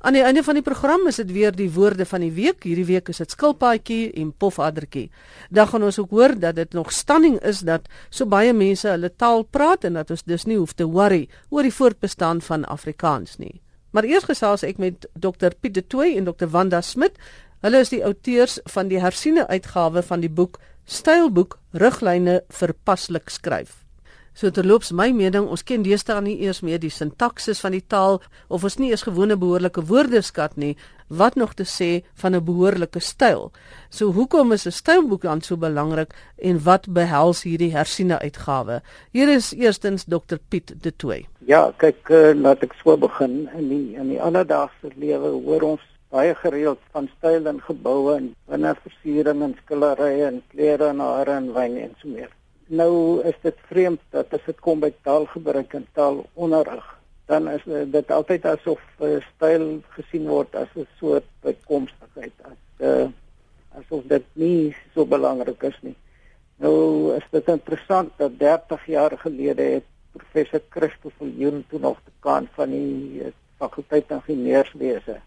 Aan die einde van die program is dit weer die woorde van die week. Hierdie week is dit skilpaadjie en pofaddertjie. Dan gaan ons ook hoor dat dit nog standing is dat so baie mense hulle taal praat en dat ons dus nie hoef te worry oor die voortbestaan van Afrikaans nie. Maar eers gesels ek met Dr Piet de Tooy en Dr Wanda Smit. Hulle is die outeurs van die hersiene uitgawe van die boek Stylboek Riglyne vir paslik skryf. So terloops my mening, ons ken deesdae nie eers meer die sintaksis van die taal of ons nie eens gewone behoorlike woordeskat nie, wat nog te sê van 'n behoorlike styl. So hoekom is 'n stylboek dan so belangrik en wat behels hierdie hersiene uitgawe? Hier is eerstens Dr Piet De Tooy. Ja, kyk, uh, laat ek so begin. In die in die alledaagse lewe hoor ons baie gereeld van styl in geboue en binne versiering en skilderye en klere en hare en wyn en so meer nou is dit vreemd dat as dit kom by taalgebruik en taalonderrig dan is dit altyd asof uh, styl gesien word as 'n soort bykomstigheid as uh, asof dit nie so belangrik is nie. Nou is dit interessant dat 30 jaar gelede het professor Christoffel Joen toe nog dekaan van die uh, fakulteit ingenieurswese.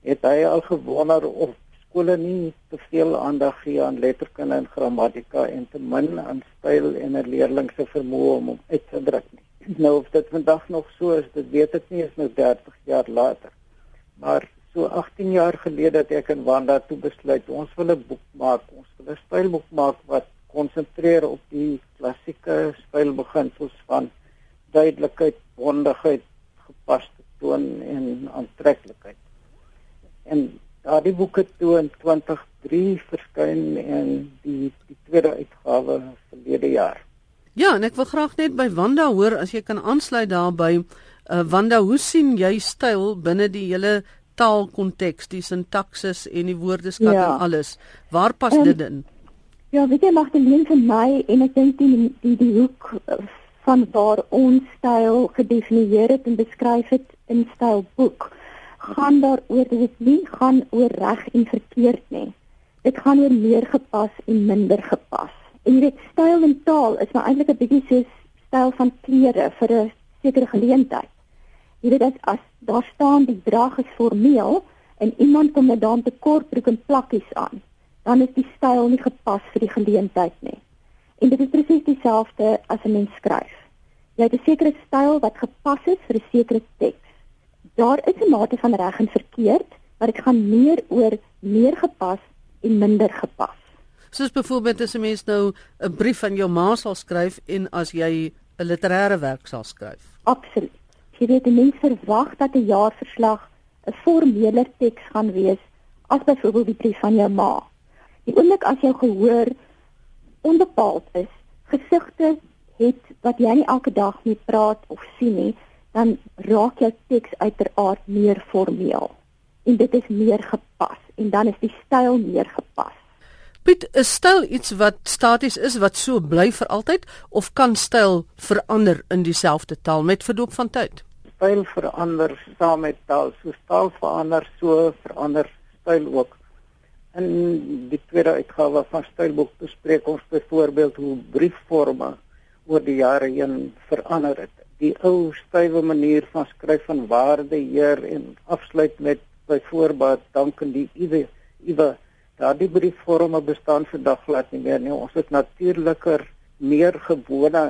Het hy al gewonder of skole nie te veel aandag gee aan letterkunde en grammatika en te min aan styl en 'n leerling se vermoë om hom uit te druk nie. Nou of dit vandag nog so is, dit weet ek nie, is nou 30 jaar later. Maar so 18 jaar gelede het ek en Wanda toe besluit ons wil 'n boek maak, ons wil 'n stylboek maak wat konsentreer op die klassieke stylbeginsels van duidelikheid, bondigheid, gepaste toon en aantreklikheid. En Daardie boek het toe in 2003 verskyn en die die tweede uitgawe verlede jaar. Ja, en ek wil graag net by Wanda hoor as jy kan aansluit daarbey. Uh, Wanda, hoe sien jy styl binne die hele taalkonteks, die sintaksis en die woordeskat ja. en alles? Waar pas um, dit in? Ja, weet jy mag dit nie vir my en ek dink die die die hoek van waar ons styl gedefinieer het en beskryf het in stylboek gaan daaroor dit nie gaan oor reg en verkeerd nie. Dit gaan oor meer gepas en minder gepas. En jy weet styl en taal is maar eintlik 'n bietjie soos styl van klere vir 'n sekere geleentheid. Jy weet as, as daar staan die drag is formeel en iemand kom met dan te kort broek en plakkies aan, dan is die styl nie gepas vir die geleentheid nie. En dit is presies dieselfde as 'n mens skryf. Jy het 'n sekere styl wat gepas is vir 'n sekere teks daar is 'n mate van reg en verkeerd, maar dit gaan meer oor meer gepas en minder gepas. Soos byvoorbeeld as 'n mens nou 'n brief aan jou ma sal skryf en as jy 'n literêre werk sal skryf. Absoluut. Jy weet mense verwag dat 'n jaarverslag 'n formeler teks gaan wees as byvoorbeeld die brief van jou ma. Die oomblik as jou gehoor onbepaald is, gesigte het wat jy nie elke dag mee praat of sien nie, dan raak jou teks uiteraard meer formeel en dit is meer gepas en dan is die styl meer gepas. Piet, is styl iets wat staties is wat so bly vir altyd of kan styl verander in dieselfde taal met verloop van tyd? Styl verander saam met taal, so taal verander so verander styl ook. In die tweede uitgawe van stylboek bespreek ons byvoorbeeld hoe briefforme oor die jare heen verander het die ou stywe manier van skryf van waarde heer en afsluit met byvoorbeeld dank aan die iwe iwe daardie briefvorme bestaan vandag glad nie meer nie. Ons het natuurliker meer gewone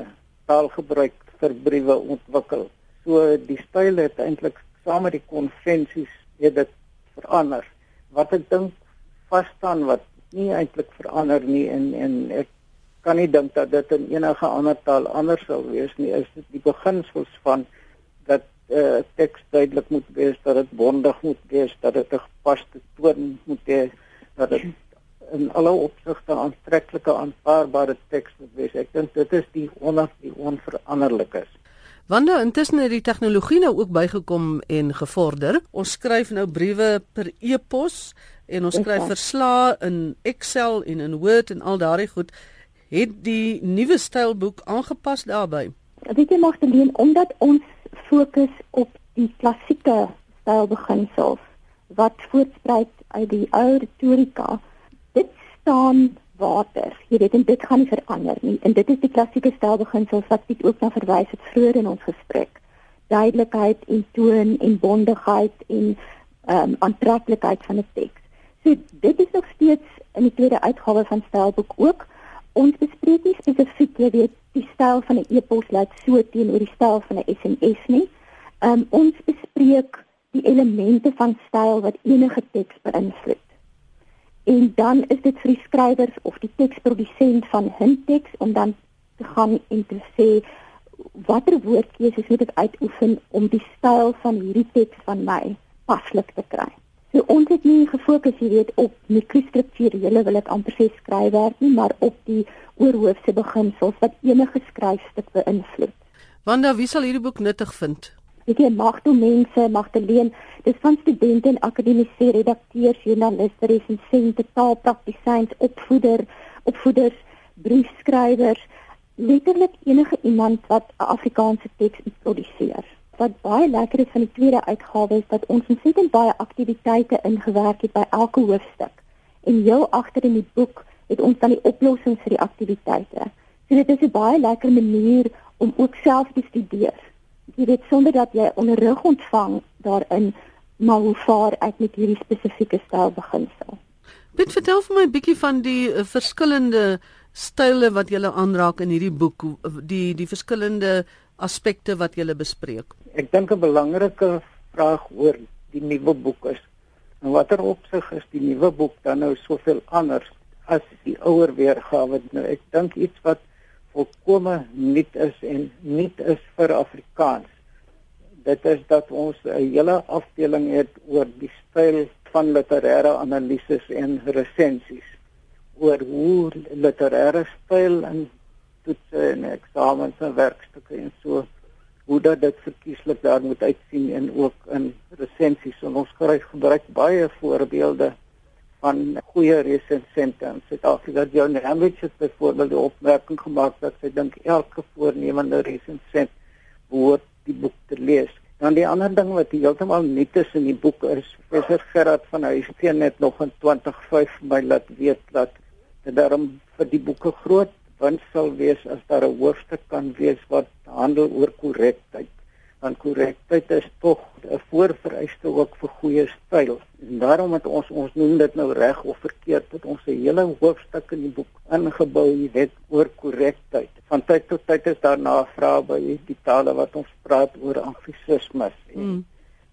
taalgebruik vir briewe ontwikkel. So die styl het eintlik saam met die konvensies het dit verander. Wat ek dink vas staan wat nie eintlik verander nie en en ek kan nie dink dat dit in enige ander taal anders sou wees nie. Is dit die beginsels van dat 'n uh, teks duidelik moet wees, dat dit bondig moet wees, dat dit 'n gepaste toon moet hê, dat dit in alle opsigte aantreklike aanvaarbare teks moet wees. Ek dink dit is die onder die onveranderlik is. Wanneer intussen het die tegnologie nou ook bygekom en gevorder. Ons skryf nou briewe per e-pos en ons skryf verslae in Excel en in Word en al daardie goed het die nuwe stylboek aangepas daarbey? Weet jy Magdalene, omdat ons fokus op die klassieke stylbeginsels wat voortspruit uit die ou retorika, dit staan water. Jy weet en dit gaan nie verander nie. En dit is die klassieke stylbeginsels wat dit ook na verwys het vroeër in ons gesprek. duidelikheid en toon en bondigheid en ehm um, aantreklikheid van 'n teks. So dit is nog steeds in die tweede uitgawe van Stylboek ook. Ons bespreek nie spesifiek jy weet die styl van 'n e-pos laat so teenoor die styl van 'n SMS nie. Um, ons bespreek die elemente van styl wat enige teks beïnvloed. En dan is dit vir die skrywers of die teksprodusent van 'n teks om dan te gaan en te sê watter woordkeuses moet ek uitoefen om die styl van hierdie teks van my paslik te kry. So ons het nie gefokus hier weet op mikrostrukturele wil ek amper sê skryfwerk nie, maar op die oorhoofse beginsels wat enige skryfstuk beïnvloed. Wanda, wie sal hierdie boek nuttig vind? Ek sê magte mense, magte leen, dis van studente en akademiese redakteurs, joernaliste, resensente, taalpraktisyns, opvoeder, opvoeders, briefskrywers, letterlik enige iemand wat 'n Afrikaanse teks produseer. Wat baie lekker is van die tweede uitgawe is dat ons ontsettend baie aktiwiteite ingewerk het by elke hoofstuk. En heel agter in die boek het ons dan die oplossings vir die aktiwiteite. So dit is 'n baie lekker manier om ook self te studeer. Jy weet sonder dat jy onderrig ontvang daarin maar hoe vaar ek met hierdie spesifieke styl beginsel. Dit vertel vir my 'n bietjie van die uh, verskillende style wat jy aanraak in hierdie boek, die die verskillende aspekte wat jy bespreek. Ek dink 'n belangrike vraag oor die nuwe boek is in watter opsig is die nuwe boek dan nou soveel anders as die ouer weergawe? Nou ek dink iets wat volkome nuut is en nuut is vir Afrikaans. Dit is dat ons 'n hele afdeling het oor die styl van literêre analises en resensies oor hoe literêre styl en toetse en eksamens en werkstukke en so hoe dat dit verkieslik daar moet uitsien en ook in resensies en ons kry gebruik baie voorbeelde van goeie resensente in Suid-Afrika. John Hambridge het byvoorbeeld die opmerking gemaak dat sy dink elke voornemende resensent behoort die boek te lees. Dan die ander ding wat heeltemal nuut is in die boek is Professor Gerard van Huisteen net nog in 2005 my laat weet dat dit daarom vir die boeke groot wins sal wees as daar 'n hoofstuk kan wees wat handel oor korrektheid. Want korrektheid is tog 'n voorvereiste ook vir goeie styl. En daarom het ons ons noem dit nou reg of verkeerd dat ons 'n hele hoofstuk in die boek ingebou het oor korrektheid. Van tyd tot tyd is daar navrae by die tale wat ons praat oor anglisismes. Mm.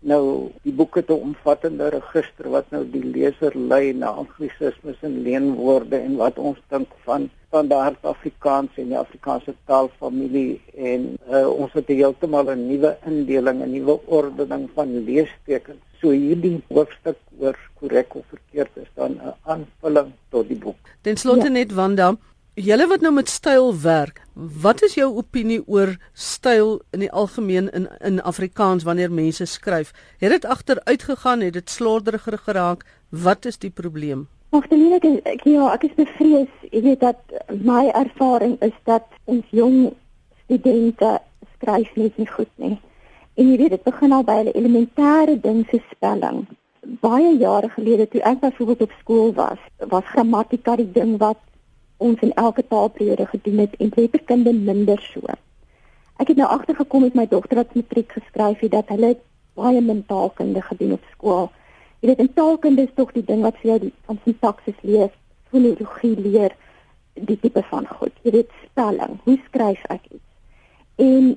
Nou die boek het 'n omvattende register wat nou die leser lei na anglisismes en leenwoorde en wat ons dink van standaard Afrikaans en die Afrikaanse taalfamilie en uh, ons het heeltemal 'n nuwe indeling, 'n nuwe ordening van leestekens. So hierdie hoofstuk oor korrek of verkeerd is dan 'n aanvulling tot die boek. Ten slotte ja. net Wanda, julle wat nou met styl werk, wat is jou opinie oor styl in die algemeen in in Afrikaans wanneer mense skryf? Het dit agteruit gegaan, het dit slorderiger geraak? Wat is die probleem? Magdalena, ek, ek ja, ek is bevrees. Ek weet dat my ervaring is dat ons jong studente skryf net nie goed nie. En jy weet dit begin al by 'n elementêre ding so spelling. Baie jare gelede toe ek byvoorbeeld op skool was, was grammatika die ding wat ons in elke taalperiode gedoen het en letterkunde minder so. Ek het nou agtergekom met my dogter wat matriek geskryf het dat hulle baie mentaalkunde gedoen op skool Jy weet, in taalkunde is tog die ding wat vir jou van sintaksis leer, fonologie leer, die tipe van goed. Jy weet, spelling, hoe skryf ek iets? En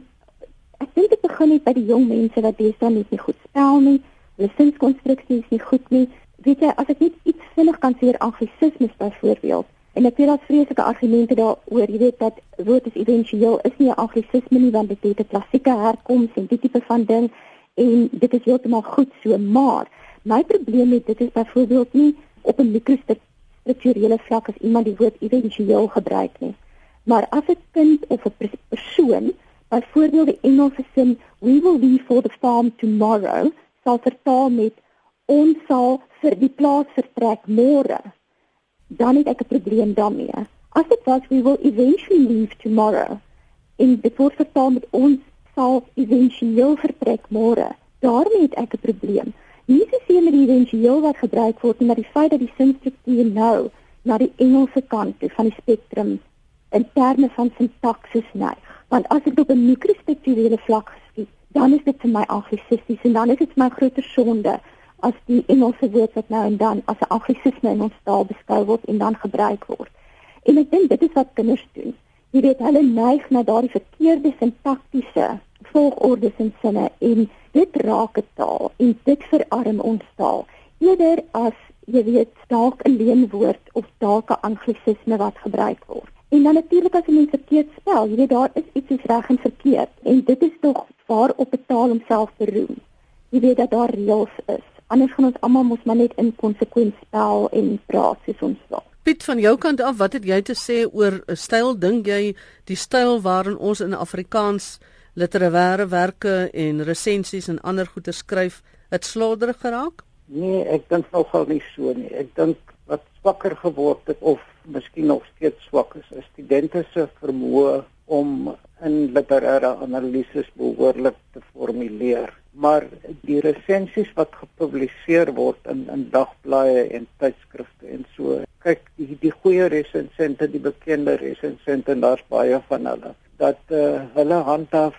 ek dink dit begin net by die jong mense wat deesdae net nie goed spel nie, hulle sinskonstruksie is nie goed nie. Weet jy, as ek net iets vinnig kan sê oor anglisismes byvoorbeeld, en ek weet daar's vreeslike argumente daaroor, jy weet dat woord is éventueel is nie 'n anglisisme nie want dit het 'n klassieke herkoms en die tipe van ding en dit is heeltemal goed so, maar My probleem met dit is byvoorbeeld nie op 'n mikrostrukturele vlak as iemand die woord éventueel gebruik nie, maar as 'n kind of 'n persoon byvoorbeeld die Engelse sin we will leave for the farm tomorrow sal vertaal met ons sal vir die plaas vertrek môre, dan het ek 'n probleem daarmee. As dit was we will eventually leave tomorrow in die woord vertaal met ons sal eventueel vertrek môre, daarmee het ek 'n probleem. Nie se sien met die eventueel wat gebruik word maar die feit dat die sinstruktuur nou na die Engelse kant toe van die spektrum in terme van sintaksis neig. Want as dit op 'n mikrostrukturele vlak geskied, dan is dit vir my anglisisties en dan is dit my groter sonde as die Engelse woord wat nou en dan as 'n anglisisme in ons taal beskou word en dan gebruik word. En ek dink dit is wat kinders doen. Jy weet hulle neig na daardie verkeerde sintaktiese volgordes en sinne en dit raak 'n taal en dit verarm ons taal eerder as jy weet dalk 'n leenwoord of dalk 'n anglisisme wat gebruik word. En dan natuurlik as jy mens verkeerd spel, jy weet daar is iets reg en verkeerd en dit is tog waar op 'n taal homself beroem. Jy weet dat daar reëls is. Anders gaan ons almal mos maar net inkonsekwent spel en praat soos ons wil. Piet van jou kant af, wat het jy te sê oor 'n styl dink jy die styl waarin ons in Afrikaans literêre werke en resensies en ander goeie skryf, het slorderig geraak? Nee, ek dink nogal nie so nie. Ek dink wat swakker geword het of miskien nog steeds swak is, is studente se vermoë om in literêre analises behoorlik te formuleer. Maar die resensies wat gepubliseer word in in dagblaaie en tydskrifte en so, kyk die die goeie resensente, die bekende resensente, daar's baie van hulle dat uh, hulle handhaaf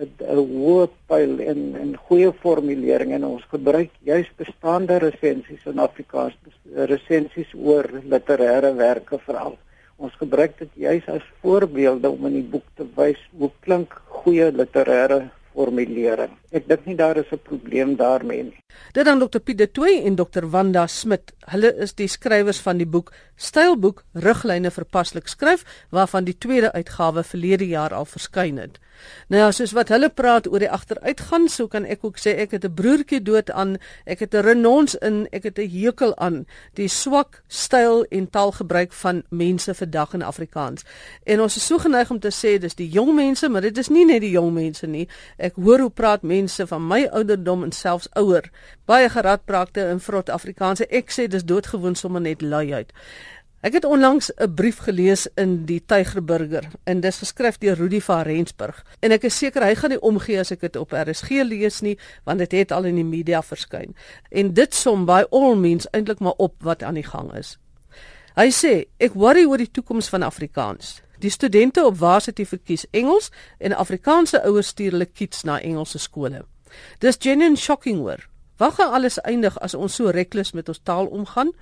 'n hoë pyl en en goeie formulering en ons gebruik juis bestaande resensies in Afrikaans resensies oor literêre werke veral. Ons gebruik dit juis as voorbeelde om in die boek te wys hoe klink goeie literêre formulering. Ek dink nie daar is 'n probleem daarmee nie. Dit dan Dr Piet de Tooy en Dr Wanda Smit. Hulle is die skrywers van die boek Stylboek Riglyne vir paslik skryf waarvan die tweede uitgawe verlede jaar al verskyn het. Nou ja, soos wat hulle praat oor die agteruitgang, so kan ek ook sê ek het 'n broertjie dood aan, ek het 'n renons in, ek het 'n hekel aan die swak styl en taalgebruik van mense vandag in Afrikaans. En ons is so geneig om te sê dis die jong mense, maar dit is nie net die jong mense nie. Ek hoor hoe praat mense van my ouderdom en selfs ouer, baie geradpraakte in vrot Afrikaanse. Ek sê dis doodgewoon sommer net lui uit. Ek het onlangs 'n brief gelees in die Tygerburger en dis geskryf deur Rudy van Rensburg en ek is seker hy gaan nie omgee as ek dit op RSG lees nie want dit het al in die media verskyn. En dit som by all means eintlik maar op wat aan die gang is. Hy sê ek worry oor die toekoms van Afrikaans. Die studente op Varsity verkies Engels en Afrikaanse ouers stuur hulle kids na Engelse skole. Dis genuine shocking hoor. Waar gaan alles eindig as ons so reckless met ons taal omgaan?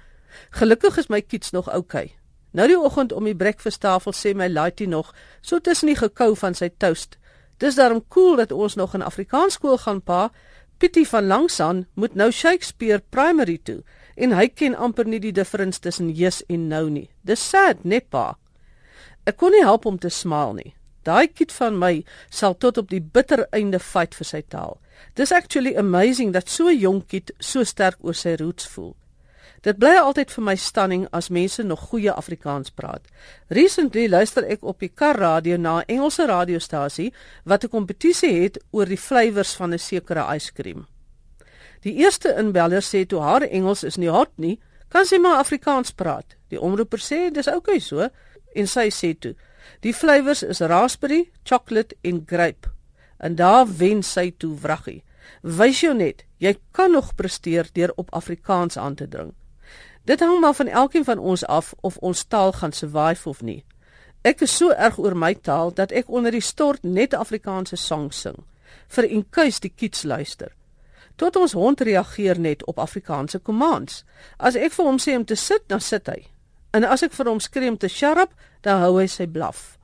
Gelukkig is my kids nog oukei. Okay. Nou die oggend om die breakfasttafel sê my laaitie nog so tussen die gekou van sy toast. Dis daarom cool dat ons nog in Afrikaans skool gaan pa. Pietie van Langsaan moet nou Shakespeare primary toe en hy ken amper nie die difference tussen yes en no nie. Dis sad, net pa. Ek kon nie help om te smaal nie. Daai kind van my sal tot op die bitter einde fight vir sy taal. Dis actually amazing dat so 'n jong kind so sterk oor sy roots voel. Dit bly altyd vir my stunning as mense nog goeie Afrikaans praat. Recently luister ek op die kar radio na 'n Engelse radiostasie wat 'n kompetisie het oor die flavours van 'n sekere yskriem. Die eerste inbeller sê toe haar Engels is nie hot nie, kan sy maar Afrikaans praat. Die omroeper sê dis oukei so en sy sê toe: "Die flavours is raspberry, chocolate en grape." En daar wen sy toe wraggie. Wys jou net, jy kan nog presteer deur op Afrikaans aan te dring. Dit hang maar van elkeen van ons af of ons taal gaan survive of nie. Ek is so erg oor my taal dat ek onder die stort net Afrikaanse songs sing vir en kuis die kids luister. Tot ons hond reageer net op Afrikaanse commands. As ek vir hom sê om te sit, dan sit hy. En as ek vir hom skree om te shut up, dan hou hy sy blaf.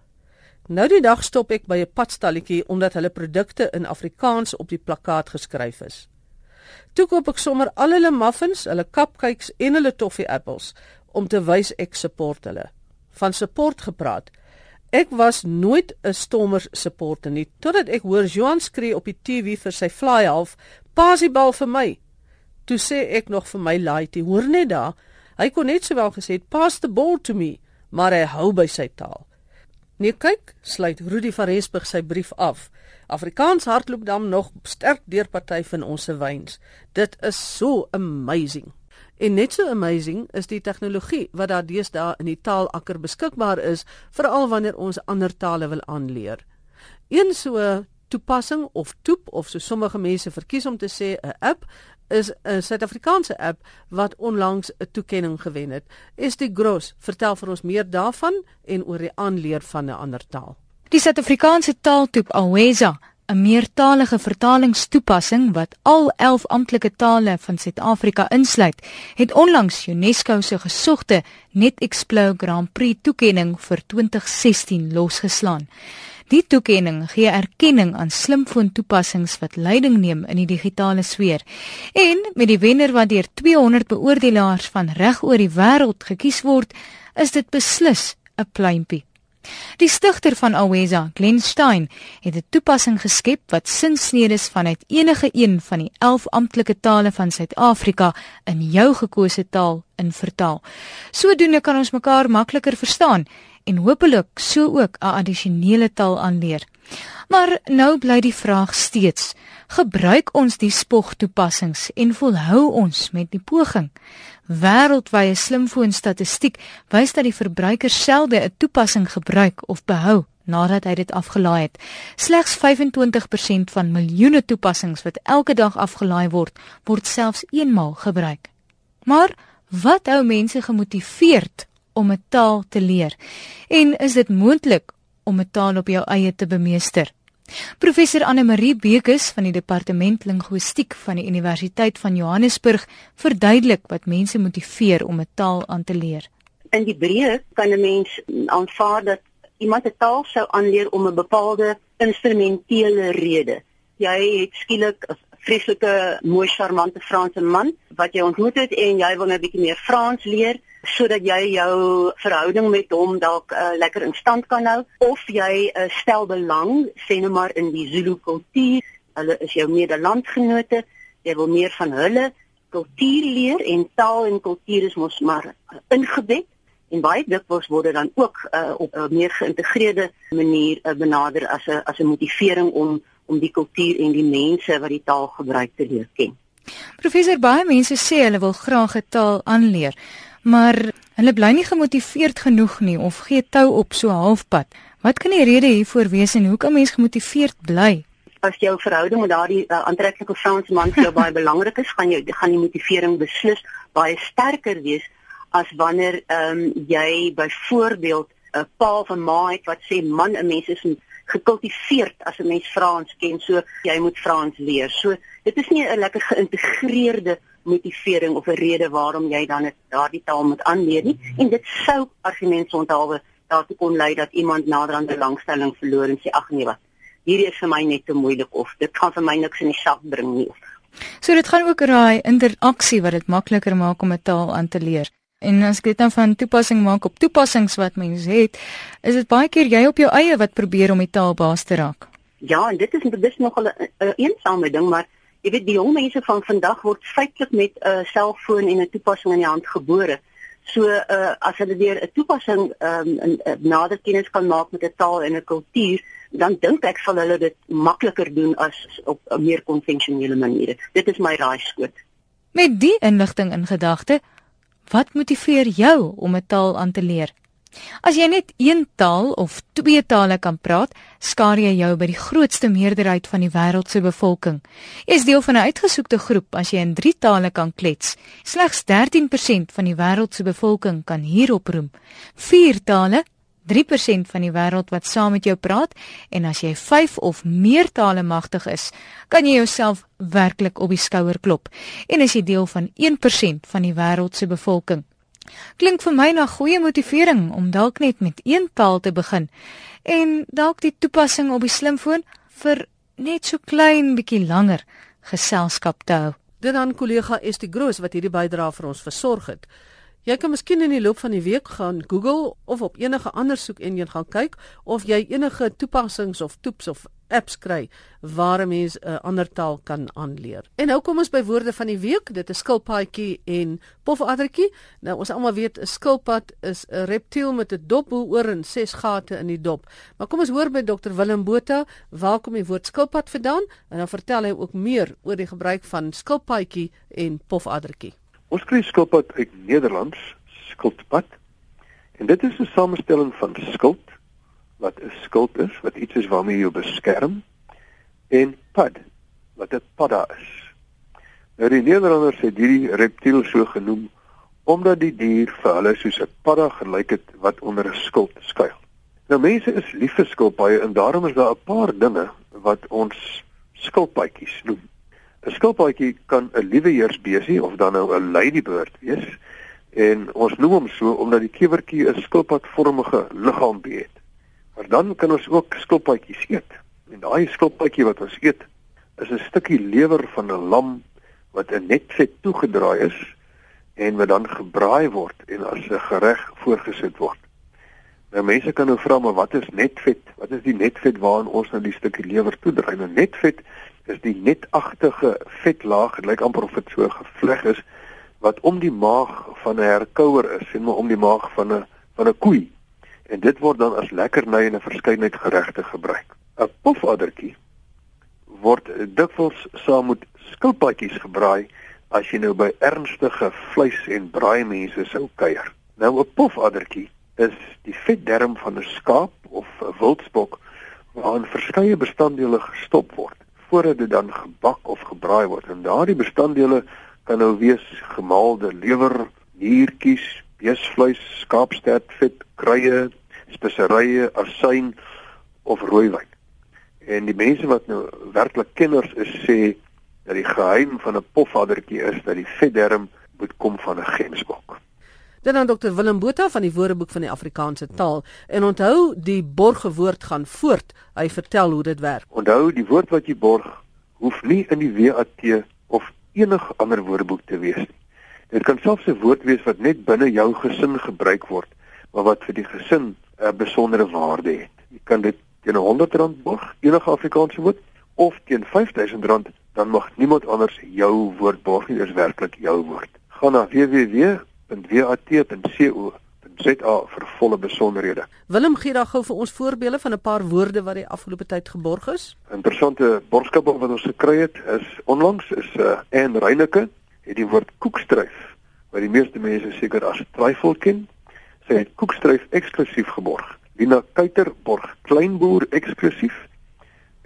Nou die dag stop ek by 'n padstalletjie omdat hulle produkte in Afrikaans op die plakkaat geskryf is. Toe koop ek sommer al hulle muffins, hulle cupcakes en hulle toffee apples om te wys ek support hulle. Van support gepraat. Ek was nooit 'n Stormers supporter nie totdat ek hoor Johan skree op die TV vir sy fly half, "Pas die bal vir my." Toe sê ek nog vir my laaitie, "Hoor net daar, hy kon net sowel gesê het, "Pass the ball to me," maar hy hou by sy taal. Nee kyk, sluit Rudy van Rensburg sy brief af. Afrikaans hardloop dan nog sterk deur party van ons se wyns. Dit is so amazing. En net so amazing is die tegnologie wat daar deesdae in die taalakker beskikbaar is, veral wanneer ons ander tale wil aanleer. Een so toepassing of toep of so sommige mense verkies om te sê 'n app is 'n Suid-Afrikaanse app wat onlangs 'n toekenning gewen het. Estie Gross, vertel vir ons meer daarvan en oor die aanleer van 'n ander taal. Die Suid-Afrikaanse taaltoep Aweza 'n meertalige vertalingstoepassing wat al 11 amptelike tale van Suid-Afrika insluit, het onlangs UNESCO se gesogte NetExplore Grand Prix toekenning vir 2016 losgeslaan. Die toekenning gee erkenning aan slimfoon-toepassings wat leiding neem in die digitale sfeer. En met die wenner wat deur 200 beoordelaars van reg oor die wêreld gekies word, is dit beslis 'n pluimpie. Die stigter van Aweza, Glenn Stein, het 'n toepassing geskep wat sinsnedes vanuit enige een van die 11 amptelike tale van Suid-Afrika in jou gekose taal in vertaal. Sodoende kan ons mekaar makliker verstaan en hopelik so ook 'n addisionele taal aanleer. Maar nou bly die vraag steeds: gebruik ons die spogtoepassings en volhou ons met die poging? Wêreldwye slimfoon-statistiek wys dat die verbruiker selde 'n toepassing gebruik of behou nadat hy dit afgelaai het. Slegs 25% van miljoene toepassings wat elke dag afgelaai word, word selfs eenmaal gebruik. Maar wat hou mense gemotiveerd om 'n taal te leer? En is dit moontlik om 'n taal op jou eie te bemeester? Professor Anne Marie Bekes van die Departement Linguistiek van die Universiteit van Johannesburg verduidelik wat mense motiveer om 'n taal aan te leer. In die breë kan 'n mens aanvaar dat iemand 'n taal sou aanleer om 'n bepaalde instrumentele rede. Jy het skielik 'n vreeslike mooi charmante Franse man wat jy ontmoet het en jy wil nou 'n bietjie meer Frans leer sodat jy jou verhouding met hom dalk uh, lekker in stand kan hou of jy uh, stel belang sê nou maar in die Zulu kultuur hulle is jou medelandgenote jy wil meer van hulle kultuur leer en taal en kultuur is mos maar uh, ingebed en baie dikwels word dit dan ook uh, op 'n meer geïntegreerde manier uh, benader as 'n as 'n motivering om om die kultuur en die mense wat die taal gebruik te leer ken. Professor baie mense sê hulle wil graag 'n taal aanleer maar hulle bly nie gemotiveerd genoeg nie of gee tou op so halfpad. Wat kan die rede hiervoor wees en hoe kan mens gemotiveerd bly? As jou verhouding met daardie uh, aantreklike Franse man vir jou baie belangrik is, gaan jy gaan die motivering beslis baie sterker wees as wanneer ehm um, jy byvoorbeeld 'n pa van ma het wat sê man 'n mens is gekultiveerd as 'n mens Frans ken, so jy moet Frans leer. So dit is nie 'n lekker geïntegreerde motivering of 'n rede waarom jy dan daardie taal moet aanleer nie en dit sou argumente onthaalwe daartoe kon lei dat iemand nader aan belangstelling verloor en sê ag nee wat hierdie is vir my net te moeilik of dit kan vir my niks in die sak bring nie. So dit gaan ook oor daai interaksie wat dit makliker maak om 'n taal aan te leer. En as ek dit dan van toepassing maak op toepassings wat mense het, is dit baie keer jy op jou eie wat probeer om die taal baas te raak. Ja, en dit is dit is nog 'n eensame ding, maar Jy weet die jong mense van vandag word feitelik met 'n uh, selfoon en 'n toepassing in die hand gebore. So uh, as hulle weer 'n toepassing um, in uh, nader kennis kan maak met 'n taal en 'n kultuur, dan dink ek sal hulle dit makliker doen as op 'n meer konvensionele manier. Dit is my raaiskoot. Met die inligting in gedagte, wat motiveer jou om 'n taal aan te leer? As jy net een taal of twee tale kan praat, skaar jy jou by die grootste meerderheid van die wêreld se bevolking. Jy is deel van 'n uitgesoekte groep as jy in drie tale kan klets. Slegs 13% van die wêreld se bevolking kan hierop roem. Vier tale 3% van die wêreld wat saam met jou praat en as jy 5 of meer tale magtig is, kan jy jouself werklik op die skouer klop. En as jy deel van 1% van die wêreld se bevolking, Klink vir my na goeie motivering om dalk net met een taal te begin en dalk die toepassing op die slimfoon vir net so klein bietjie langer geselskap te hou. Dit dan kollega Estie Groos wat hierdie bydrae vir ons versorg het. Jy kan miskien in die loop van die week gaan Google of op enige ander soek en jy gaan kyk of jy enige toepassings of toeps of apps kry waar 'n mens 'n uh, ander taal kan aanleer. En nou kom ons by woorde van die week. Dit is skilpaadjie en pofaddertjie. Nou ons almal weet 'n skilpad is 'n reptiel met 'n dop oor en ses gate in die dop. Maar kom ons hoor by Dr Willem Botha, waar kom die woord skilpad vandaan? En dan vertel hy ook meer oor die gebruik van skilpaadjie en pofaddertjie. Ons kry skilpad uit Nederlands, skildpad. En dit is 'n samestelling van skild wat 'n skild is, wat iets is waarmee jy beskerm en pad wat 'n padda is. Nou die Nederlanders het hierdie reptiel so genoem omdat die dier vir hulle soos 'n padda gelyk het wat onder 'n skild skuil. Nou mense is lief vir skilpaaie en daarom is daar 'n paar dinge wat ons skilpaadjies noem. 'n Skilpaadjie kan 'n lieweheersbesie of dan nou 'n ladybird wees en ons noem hom so omdat die kewertjie 'n skilpadvormige liggaampie het. Maar dan kan ons ook skilpaadjies eet. En daai skilpaadjie wat ons eet, is 'n stukkie lewer van 'n lam wat in netvet toegedraai is en wat dan gebraai word en as 'n gereg voorgesit word. Nou mense kan nou vra maar wat is netvet? Wat is die netvet waarin ons nou die stukkie lewer toedraai? Nou netvet is die netagtige vetlaag, dit lyk amper of dit so gevleg is wat om die maag van 'n herkouer is, en maar om die maag van 'n van 'n koei. En dit word dan as lekkerny in 'n verskeidenheid geregte gebruik. 'n Pofaddertjie word dikwels saam met skilpadjies gebraai as jy nou by ernstige vleis en braai mense sou kuier. Nou 'n pofaddertjie is die vetderm van 'n skaap of 'n wildspok waarin verskeie bestanddele gestop word voordat dit dan gebak of gebraai word. En daardie bestanddele kan nou wees gemaalde lewer, niertjies, beesvleis, skaapstert, vet, kruie, speserye, asyn of rooiwyn. En die mense wat nou werklik kenners is sê dat die geheim van 'n pofaddertjie is dat die vetderm moet kom van 'n gemsbok. Dan aan Dr Willem Botha van die Woordeboek van die Afrikaanse taal en onthou die borgewoord gaan voort. Hy vertel hoe dit werk. Onthou die woord wat jy borg hoef nie in die WAT of enige ander woordeboek te wees nie. Dit kan selfs 'n woord wees wat net binne jou gesin gebruik word, maar wat vir die gesin 'n besondere waarde het. Jy kan dit teen R100 borg, enige Afrikaanse woord of teen R5000 dan mag niemand anders jou woord borg nie, dit is werklik jou woord. Gaan na www.wat.co.za vir volle besonderhede. Willem gee dan gou vir ons voorbeelde van 'n paar woorde wat die afgelope tyd geborg is. Interessante borgskap wat ons gekry het is onlangs is 'n uh, en Reyneke het die woord koekstryf wat die meeste mense seker as twyfel ken. Sy het koekstryf eksklusief geborg. Lina Kuiter borg kleinboer eksklusief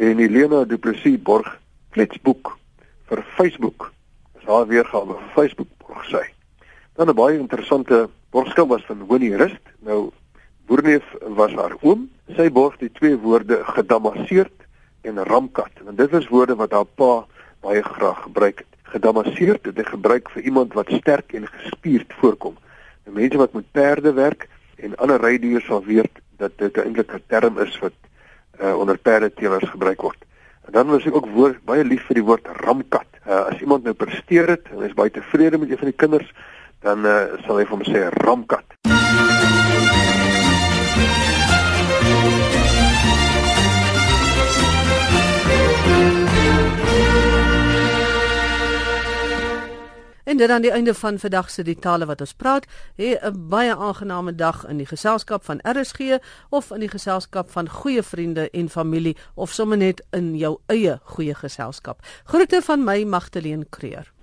en Helena Du Plessis borg flitsboek vir Facebook. Dis haar weergawe vir Facebook borg sy. Dan 'n baie interessante borgskap was van Winnie Rust. Nou Boerneef was haar oom. Sy borg die twee woorde gedamasseerd en ramkat. En dit is woorde wat haar pa baie graag gebruik het. Gedamasseerd het hy gebruik vir iemand wat sterk en gespierd voorkom. Nou mense wat met perde werk en ander rydiere sal weet dat dit eintlik 'n term is wat uh, onder perdeteelers gebruik word. En dan was ek ook woord, baie lief vir die woord ramkat. Uh, as iemand nou presteer het en is baie tevrede met een van die kinders, dan uh, sal hy vir hom sê ramkat. En dit aan die einde van vandag se die tale wat ons praat, hê 'n baie aangename dag in die geselskap van RSG of in die geselskap van goeie vriende en familie of sommer net in jou eie goeie geselskap. Groete van my Magtleen Creer.